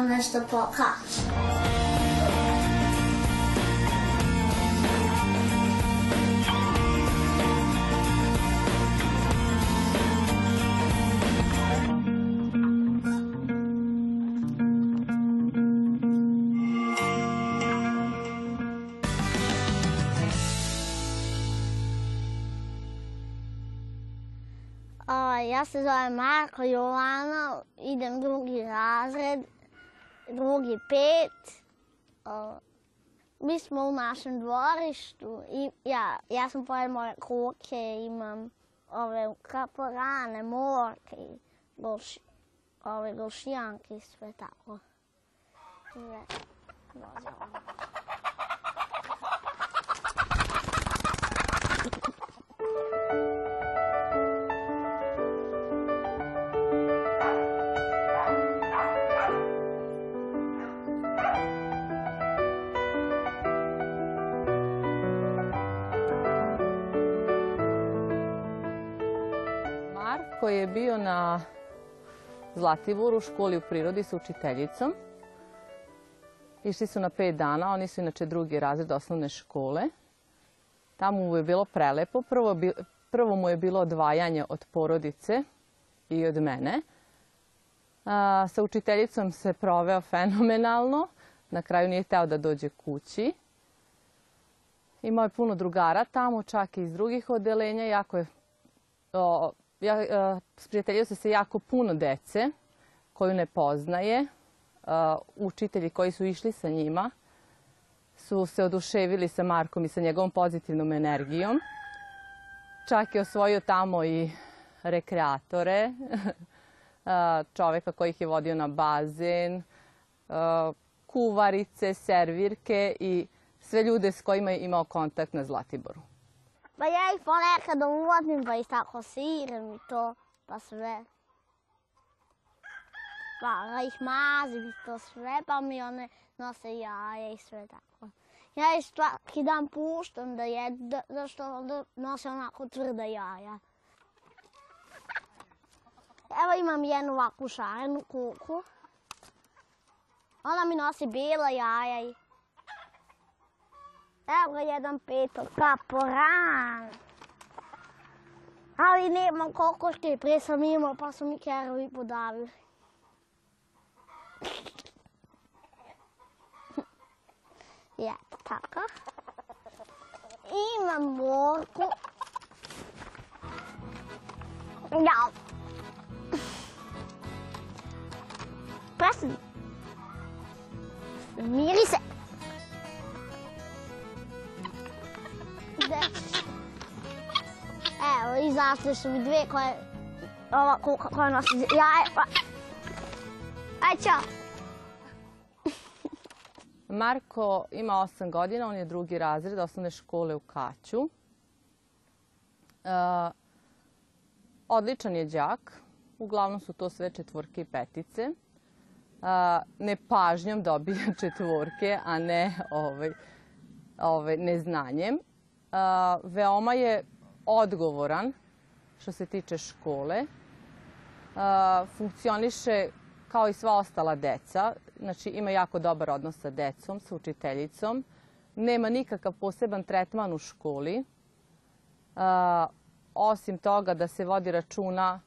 vam nešto pokaže. A, Ja se zovem Marko Jovana, idem drugi razred, drugi pet. Mi smo u našem dvorištu i ja, ja sam pored moje kuće, imam ove kaporane, morke i golš, ove golšijanke i sve tako. Sve vozila. Marko je bio na Zlatiboru u školi u prirodi sa učiteljicom. Išli su na pet dana, oni su inače drugi razred osnovne škole. Tamo mu je bilo prelepo. Prvo, prvo mu je bilo odvajanje od porodice i od mene. A, sa učiteljicom se proveo fenomenalno. Na kraju nije hteo da dođe kući. Imao je puno drugara tamo, čak i iz drugih odeljenja. Jako je o, ja, e, sprijateljio se sa jako puno dece koju ne poznaje. E, učitelji koji su išli sa njima su se oduševili sa Markom i sa njegovom pozitivnom energijom. Čak je osvojio tamo i rekreatore, e, čoveka koji ih je vodio na bazen, kuvarice, servirke i sve ljude s kojima je imao kontakt na Zlatiboru. Pa ja ih ponekad uvodim, pa ih tako siram i to, pa sve. Pa ja ih mazim i to sve, pa mi one nose jaja i sve tako. Ja ih svaki dan puštam da jedu, da, da što da nose onako tvrda jaja. Evo imam jednu ovakvu šarenu kuku. Ona mi nosi bijela jaja i Evo ga jedan peto, kaporan. Ali nemam kokoške, pre sam imao pa su mi kerovi podavili. I eto tako. Imam morku. Ja. Presne. Miri se. Izašle su mi dve koje... Ova koja nosi jaje. Aj, čao. Marko ima 8 godina, on je drugi razred osnovne škole u Kaću. E, odličan je đak, uglavnom su to sve četvorke i petice. E, nepažnjom dobija četvorke, a ne ovaj, ovaj, neznanjem. E, veoma je odgovoran što se tiče škole. Funkcioniše kao i sva ostala deca. Znači ima jako dobar odnos sa decom, sa učiteljicom. Nema nikakav poseban tretman u školi. Osim toga da se vodi računa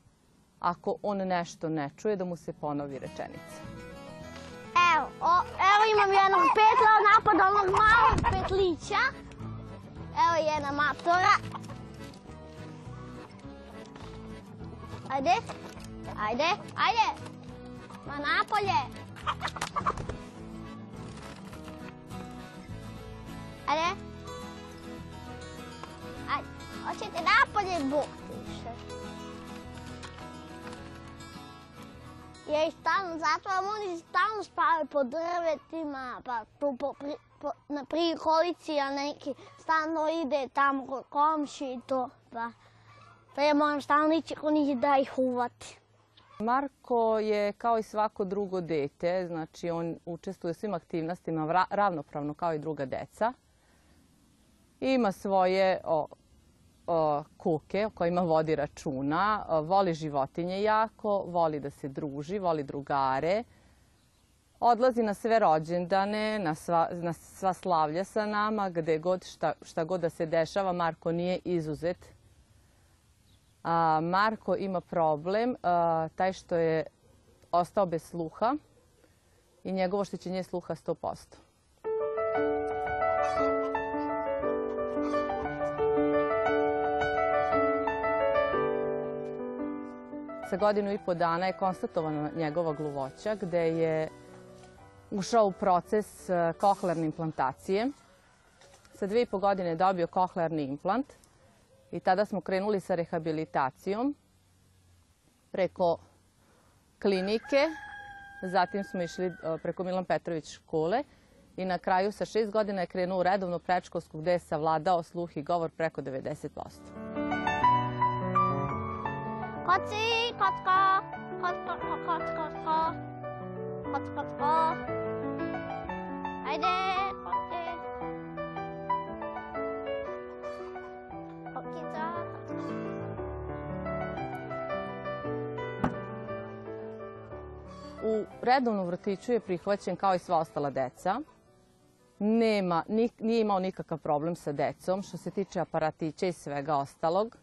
ako on nešto ne čuje, da mu se ponovi rečenica. Evo, evo imam jednog petla napad onog malog petlića. Evo jedna matora. Ajde, ajde, ajde. Ma napolje. Ajde. Ajde, hoćete napolje, ti više. Ja ih stalno zatvaram, oni stalno spavaju po drvetima, pa tu po, pri, po, na prikolici, a neki stalno ide tamo kod komši i to, pa, pa ja moram stalno ići kod njih da ih uvati. Marko je kao i svako drugo dete, znači on učestvuje u svim aktivnostima ravnopravno kao i druga deca. Ima svoje o, o, kuke o kojima vodi računa, o, voli životinje jako, voli da se druži, voli drugare. odlazi na sve rođendane, na sva, na sva slavlja sa nama, gde god, šta, šta god da se dešava, Marko nije izuzet. A, Marko ima problem, taj što je ostao bez sluha i njegovo oštećenje sluha 100%. Sa godinu i po dana je konstatovana njegova gluvoća, gde je ušao u proces e, kohlearne implantacije. Sa dve i po godine je dobio kohlearni implant i tada smo krenuli sa rehabilitacijom preko klinike, zatim smo išli e, preko Milan Petrović škole i na kraju sa šest godina je krenuo u redovnu prečkolsku gde je savladao sluh i govor preko 90%. Koci, kocko, kocko, kocko, kocko, kocko, kocko. Ajde, U redovnom vrtiću je prihvaćen kao i sva ostala deca. Nema, ni- nije imao nikakav problem sa decom što se tiče aparatića i svega ostalog.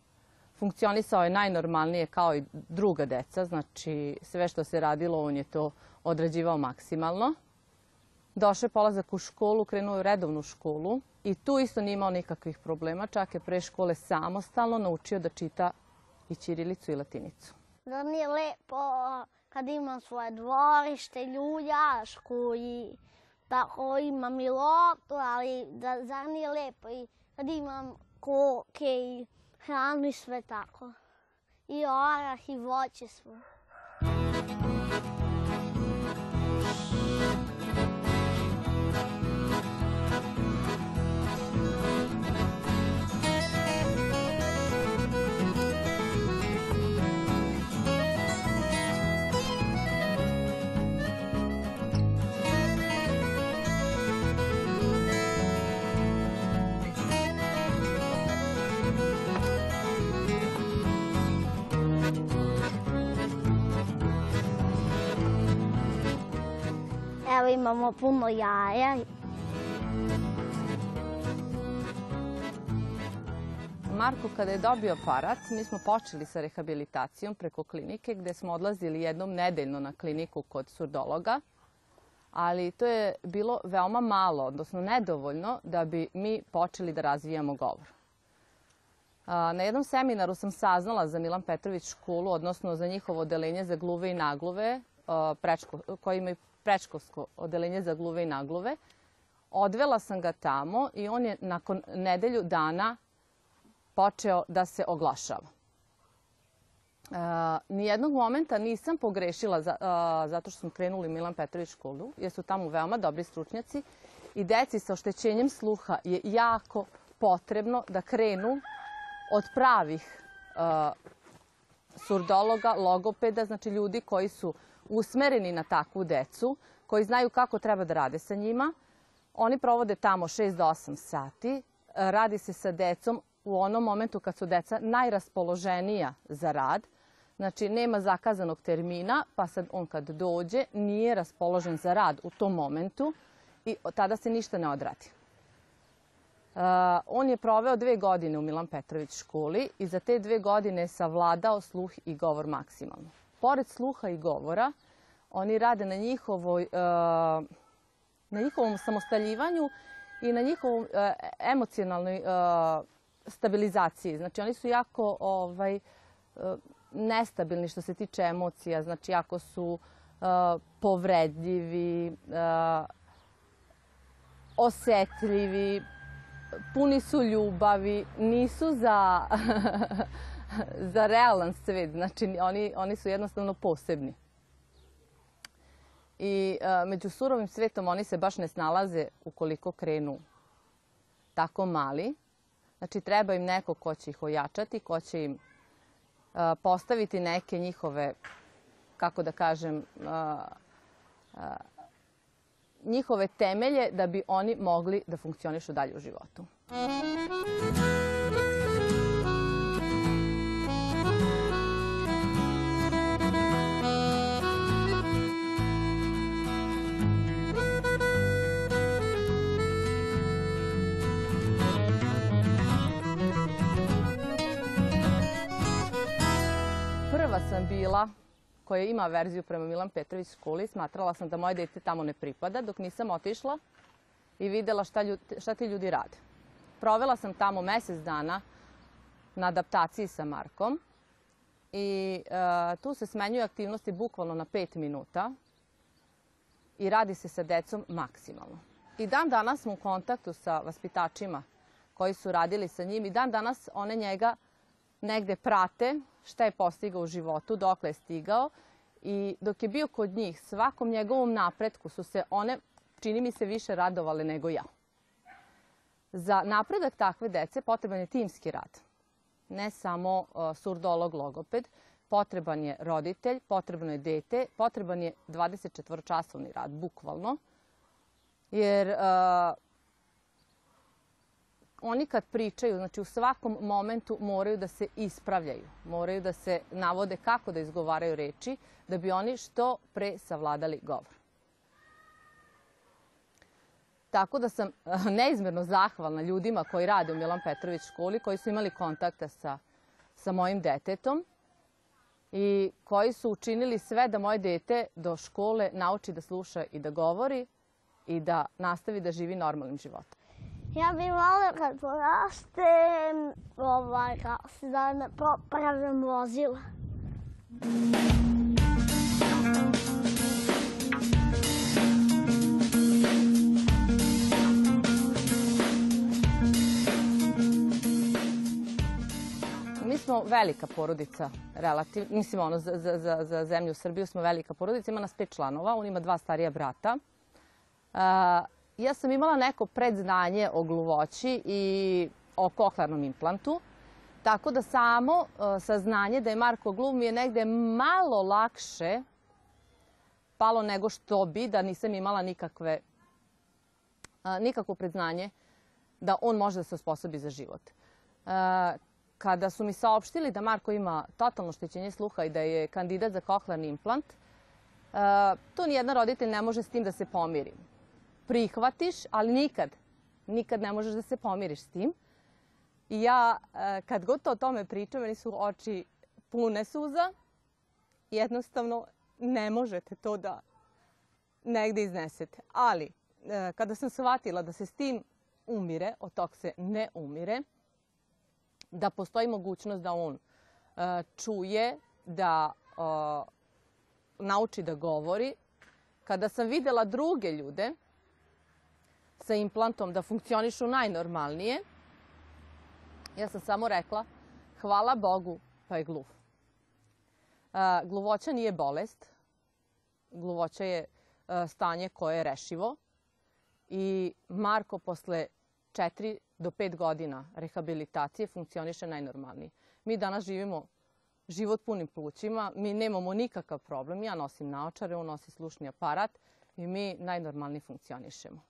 Funkcionisao je najnormalnije kao i druga deca, znači sve što se radilo on je to odrađivao maksimalno. Došao je polazak u školu, krenuo je redovnu školu i tu isto nije imao nikakvih problema, čak je pre škole samostalno naučio da čita i ćirilicu i latinicu. Zar nije lepo kad imam svoje dvorište, ljuljašku i tako imam i loptu, ali da, zar nije lepo i kad imam koke i hranu i sve tako. I orah i voće svo. Imamo puno jaja. Marko kada je dobio aparat, mi smo počeli sa rehabilitacijom preko klinike gde smo odlazili jednom nedeljno na kliniku kod surdologa, ali to je bilo veoma malo, odnosno nedovoljno da bi mi počeli da razvijamo govor. Na jednom seminaru sam saznala za Milan Petrović školu, odnosno za njihovo odelenje za gluve i nagluve, prečko- koji imaju prečkolsko odelenje za gluve i nagluve. Odvela sam ga tamo i on je nakon nedelju dana počeo da se oglašava. Uh, nijednog momenta nisam pogrešila a, zato što smo krenuli u Milan Petrović školu, jer su tamo veoma dobri stručnjaci i deci sa oštećenjem sluha je jako potrebno da krenu od pravih a, surdologa, logopeda, znači ljudi koji su usmereni na takvu decu, koji znaju kako treba da rade sa njima. Oni provode tamo 6 do 8 sati. Radi se sa decom u onom momentu kad su deca najraspoloženija za rad. Znači, nema zakazanog termina, pa sad on kad dođe nije raspoložen za rad u tom momentu i tada se ništa ne odradi. Uh, on je proveo dve godine u Milan Petrović školi i za te dve godine je savladao sluh i govor maksimalno. Pored sluha i govora, oni rade na, njihovoj, uh, na njihovom samostaljivanju i na njihovom uh, emocionalnoj uh, stabilizaciji. Znači, oni su jako ovaj, nestabilni što se tiče emocija, znači jako su povredljivi, osetljivi, puni su ljubavi, nisu za, za realan svet, znači oni, oni su jednostavno posebni. I e, među surovim svetom oni se baš ne snalaze ukoliko krenu tako mali. Znači treba im neko ko će ih ojačati, ko će im e, postaviti neke njihove, kako da kažem, e, njihove temelje da bi oni mogli da funkcionišu dalje u životu. Sam bila, koja ima verziju prema Milan Petrović školi, smatrala sam da moje dete tamo ne pripada, dok nisam otišla i videla šta, šta ti ljudi rade. Provela sam tamo mesec dana na adaptaciji sa Markom i e, tu se smenjuju aktivnosti bukvalno na 5 minuta i radi se sa decom maksimalno. I dan danas smo u kontaktu sa vaspitačima koji su radili sa njim i dan danas one njega negde prate šta je postigao u životu, dokle je stigao i dok je bio kod njih, svakom njegovom napretku su se one, čini mi se, više radovale nego ja. Za napredak takve dece potreban je timski rad. Ne samo uh, surdolog logoped, potreban je roditelj, potrebno je dete, potreban je 24-časovni rad, bukvalno. Jer uh, oni kad pričaju, znači u svakom momentu moraju da se ispravljaju, moraju da se navode kako da izgovaraju reči, da bi oni što pre savladali govor. Tako da sam neizmerno zahvalna ljudima koji rade u Milan Petrović školi, koji su imali kontakta sa, sa mojim detetom i koji su učinili sve da moje dete do škole nauči da sluša i da govori i da nastavi da živi normalnim životom. Ja bih volio kad porastem, ovaj, kako se da popravim vozila. Mi smo velika porodica, relativ, mislim ono, za, za, za zemlju Srbiju smo velika porodica, ima nas pet članova, on ima dva starija brata. Uh, ja sam imala neko predznanje o gluvoći i o koklarnom implantu, tako da samo uh, saznanje da je Marko gluv mi je negde malo lakše palo nego što bi da nisam imala nikakve, uh, nikakvo predznanje da on može da se osposobi za život. Uh, kada su mi saopštili da Marko ima totalno štećenje sluha i da je kandidat za koklarni implant, to nijedan roditelj ne može s tim da se pomiri prihvatiš, ali nikad, nikad ne možeš da se pomiriš s tim. I ja, e, kad god to o tome pričam, meni su oči pune suza. Jednostavno, ne možete to da negde iznesete. Ali, e, kada sam shvatila da se s tim umire, od tog se ne umire, da postoji mogućnost da on e, čuje, da nauči da govori, kada sam videla druge ljude sa implantom da funkcionišu najnormalnije, ja sam samo rekla hvala Bogu pa je gluv. A, gluvoća nije bolest, gluvoća je a, stanje koje je rešivo. I Marko posle 4 do 5 godina rehabilitacije funkcioniše najnormalnije. Mi danas živimo život punim plućima, mi nemamo nikakav problem, ja nosim naočare, on nosi slušni aparat i mi najnormalnije funkcionišemo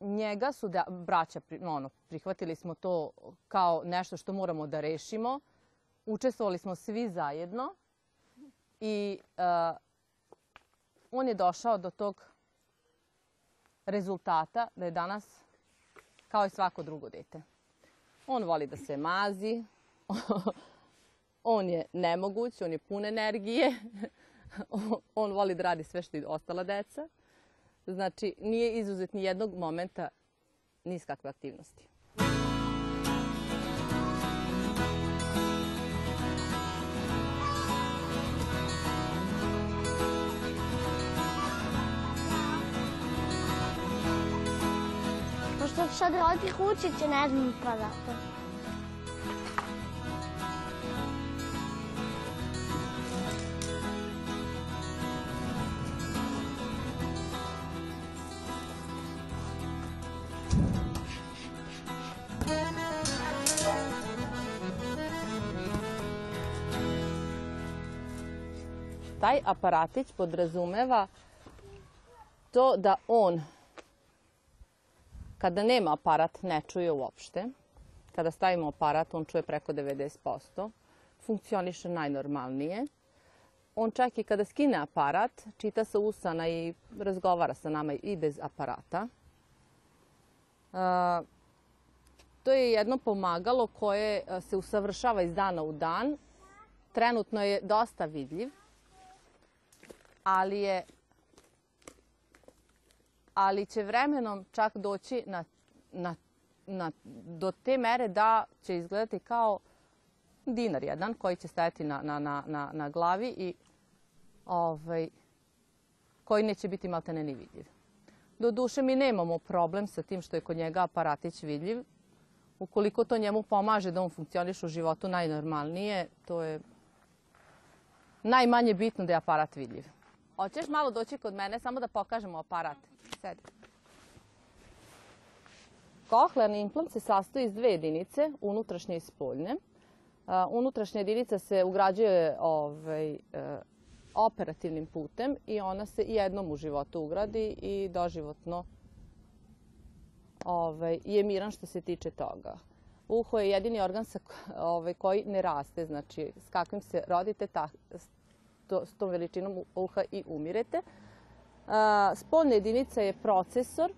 njega su da, braća, ono, prihvatili smo to kao nešto što moramo da rešimo. Učestvovali smo svi zajedno i uh, on je došao do tog rezultata da je danas kao i svako drugo dete. On voli da se mazi, on je nemoguć, on je pun energije, on voli da radi sve što i ostala deca. Znači, nije izuzet ni jednog momenta ni kakve aktivnosti. Pošto sad rodi kućice, ne znam pa zato. Taj aparatić podrazumeva to da on, kada nema aparat, ne čuje uopšte. Kada stavimo aparat, on čuje preko 90%. Funkcioniše najnormalnije. On čak i kada skine aparat, čita sa usana i razgovara sa nama i bez aparata. to je jedno pomagalo koje se usavršava iz dana u dan trenutno je dosta vidljiv, ali je ali će vremenom čak doći na, na, na, do te mere da će izgledati kao dinar jedan koji će stajati na, na, na, na, na glavi i ovaj, koji neće biti maltene ni vidljiv. Do duše mi nemamo problem sa tim što je kod njega aparatić vidljiv. Ukoliko to njemu pomaže da on funkcioniš u životu najnormalnije, to je najmanje bitno da je aparat vidljiv. Hoćeš malo doći kod mene samo da pokažemo aparat? Sedi. Kohlearni implant se sastoji iz dve jedinice, unutrašnje i spoljne. Unutrašnja jedinica se ugrađuje ovaj, e, operativnim putem i ona se jednom u životu ugradi i doživotno ovaj, je miran što se tiče toga. Uho je jedini organ sa, ovaj, koji ne raste, znači s kakvim se rodite, ta, s tom veličinom uha i umirete. A, spoljna jedinica je procesor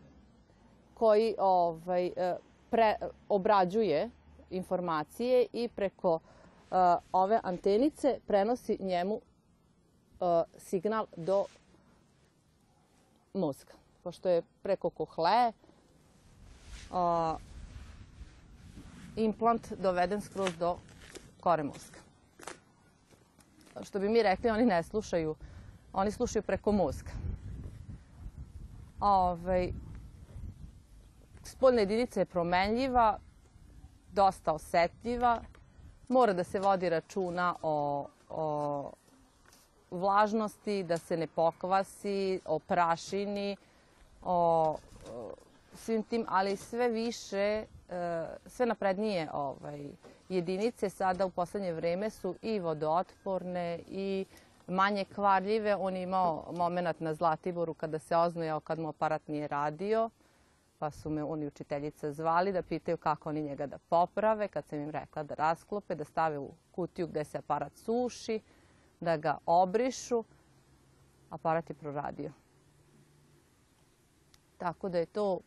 koji ovaj, e, obrađuje informacije i preko uh, ove antenice prenosi njemu uh, signal do mozga. Pošto je preko kohle uh, implant doveden skroz do kore mozga. Što bi mi rekli, oni ne slušaju, oni slušaju preko mozga. Ove, ovaj, spoljna jedinica je promenljiva, dosta osetljiva. Mora da se vodi računa o, o vlažnosti, da se ne pokvasi, o prašini, o, o svim tim, ali sve više, sve naprednije ovaj, jedinice sada u poslednje vreme su i vodootporne i manje kvarljive. On je imao moment na Zlatiboru kada se oznojao kad mu aparat nije radio pa su me oni učiteljica zvali da pitaju kako oni njega da poprave. Kad sam im rekla da rasklope, da stave u kutiju gde se aparat suši, da ga obrišu, aparat je proradio. Tako da je to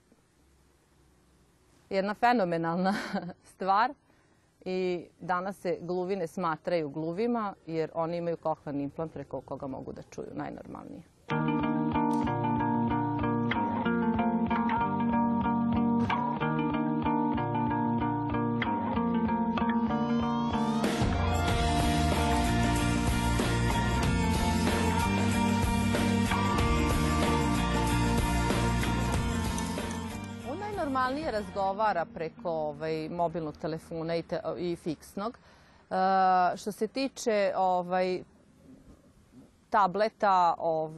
jedna fenomenalna stvar i danas se gluvine smatraju gluvima jer oni imaju kohlearni implant preko koga mogu da čuju najnormalnije. Najnormalnije razgovara preko ovaj, mobilnog telefona i, te, i fiksnog. Uh, što se tiče ovaj, tableta, ov,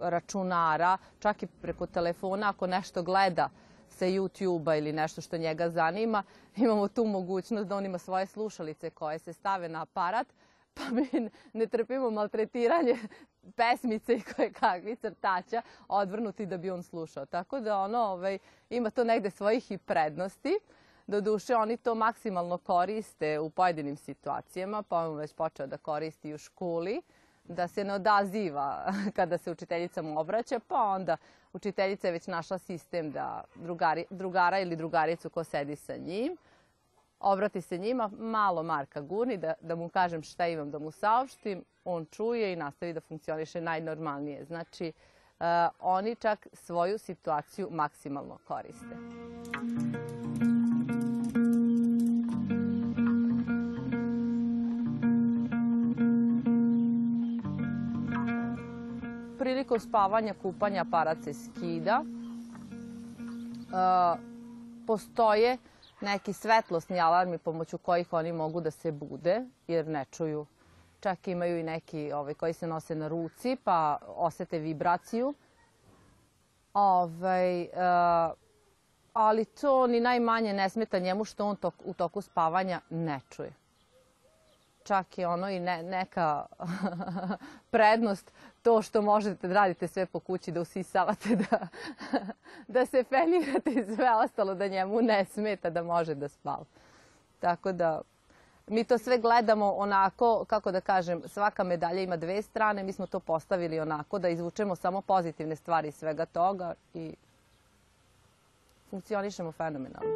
računara, čak i preko telefona, ako nešto gleda sa YouTube-a ili nešto što njega zanima, imamo tu mogućnost da on ima svoje slušalice koje se stave na aparat, pa mi ne trpimo maltretiranje pesmice i koje kakvi crtača odvrnuti da bi on slušao. Tako da ono, ovaj, ima to negde svojih i prednosti. Doduše, oni to maksimalno koriste u pojedinim situacijama, pa on već počeo da koristi u školi, da se ne odaziva kada se učiteljicama obraća, pa onda učiteljica je već našla sistem da drugari, drugara ili drugaricu ko sedi sa njim, obrati se njima, malo Marka gurni da, da mu kažem šta imam da mu saopštim, on čuje i nastavi da funkcioniše najnormalnije. Znači, uh, oni čak svoju situaciju maksimalno koriste. Prilikom spavanja, kupanja aparat se skida. Uh, postoje neki svetlosni alarmi pomoću kojih oni mogu da se bude, jer ne čuju. Čak imaju i neki ovaj, koji se nose na ruci, pa osete vibraciju. Ovaj, uh, ali to ni najmanje ne smeta njemu što on tok, u toku spavanja ne čuje čak i ono i ne, neka prednost to što možete da radite sve po kući, da usisavate, da, da se fenirate i sve ostalo, da njemu ne smeta da može da spava. Tako da mi to sve gledamo onako, kako da kažem, svaka medalja ima dve strane, mi smo to postavili onako da izvučemo samo pozitivne stvari iz svega toga i funkcionišemo fenomenalno.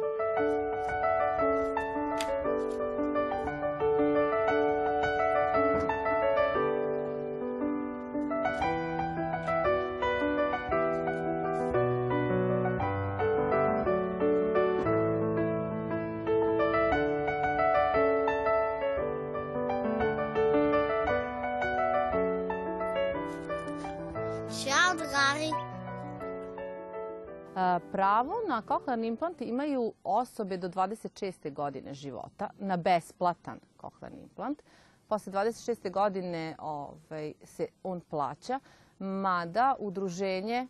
Pravo na kohlearni implant imaju osobe do 26. godine života na besplatan kohlearni implant. Posle 26. godine ovaj, se on plaća, mada udruženje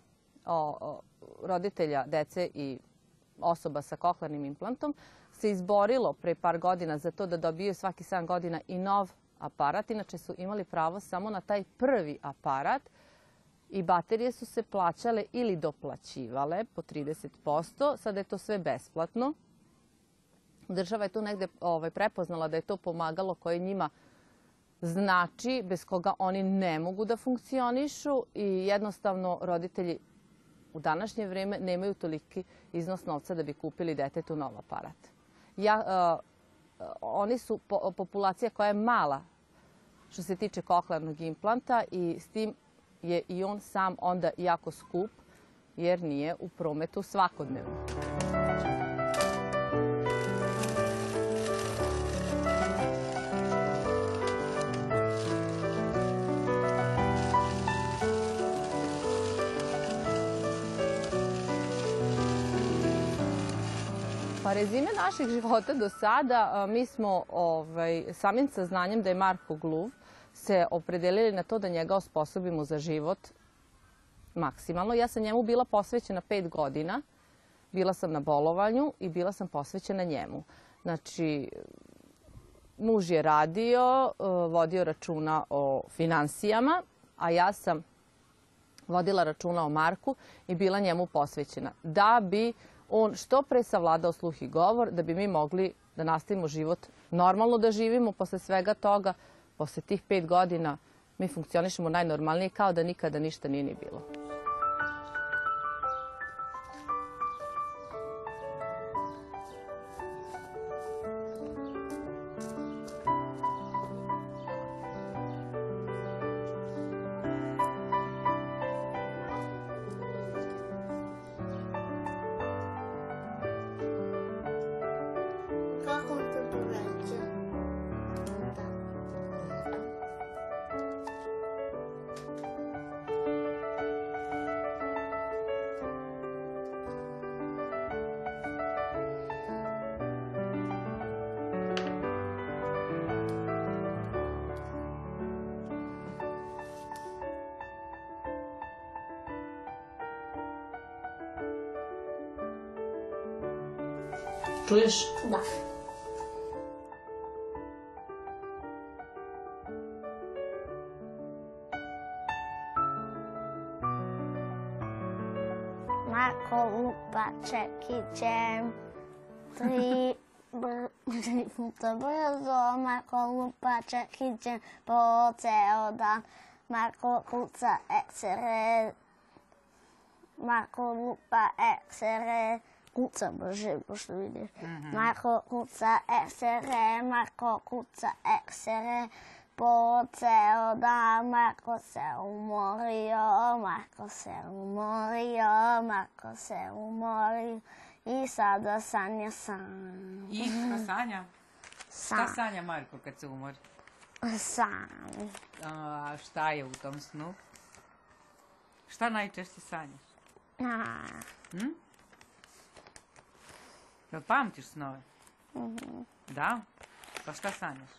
roditelja, dece i osoba sa kohlearnim implantom se izborilo pre par godina za to da dobiju svaki 7 godina i nov aparat. Inače su imali pravo samo na taj prvi aparat i baterije su se plaćale ili doplaćivale po 30%. Sada je to sve besplatno. Država je tu negde ovaj, prepoznala da je to pomagalo koje njima znači, bez koga oni ne mogu da funkcionišu i jednostavno roditelji u današnje vreme nemaju toliki iznos novca da bi kupili detetu nov aparat. Ja, uh, oni su po, populacija koja je mala što se tiče koklarnog implanta i s tim je i on sam onda jako skup jer nije u prometu svakodnevno. Pa rezime naših života do sada, mi smo ovaj, samim saznanjem da je Marko gluv, se opredelili na to da njega osposobimo za život maksimalno. Ja sam njemu bila posvećena pet godina. Bila sam na bolovanju i bila sam posvećena njemu. Znači, muž je radio, e, vodio računa o finansijama, a ja sam vodila računa o Marku i bila njemu posvećena. Da bi on što pre savladao sluh i govor, da bi mi mogli da nastavimo život normalno da živimo posle svega toga, posle tih pet godina mi funkcionišemo najnormalnije kao da nikada ništa nije ni bilo. Čuješ? Da. Marko lupa čekićem, tri br tri puta brzo, Marko lupa čekićem po ceo dan. Marko kuca eksere, Marko lupa eksere, kuca brže, pošto vidiš. Marko kuca eksere, Marko kuca eksere, po ceo dan. Marko se umorio, Marko se umorio, Marko se umorio. I sada sanja sam. I šta sanja? Šta Sam. sanja Marko kad se umori? Sam. A, šta je u tom snu? Šta najčešće sanjaš? A, Hm? Jel pamtiš snove? Da? Pa šta sanjaš?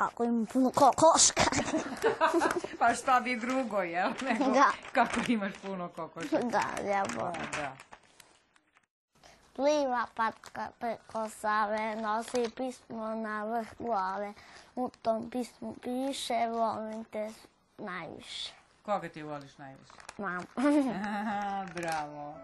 kako im puno kokoška. Pa šta bi drugo, jel? Nego Da. kako imaš puno kokoša. da, ja Pa, da. Pliva patka preko Save, nosi pismo na vrh glave. U tom pismu piše, volim te najviše. Koga ti voliš najviše? Mam. Aha, bravo.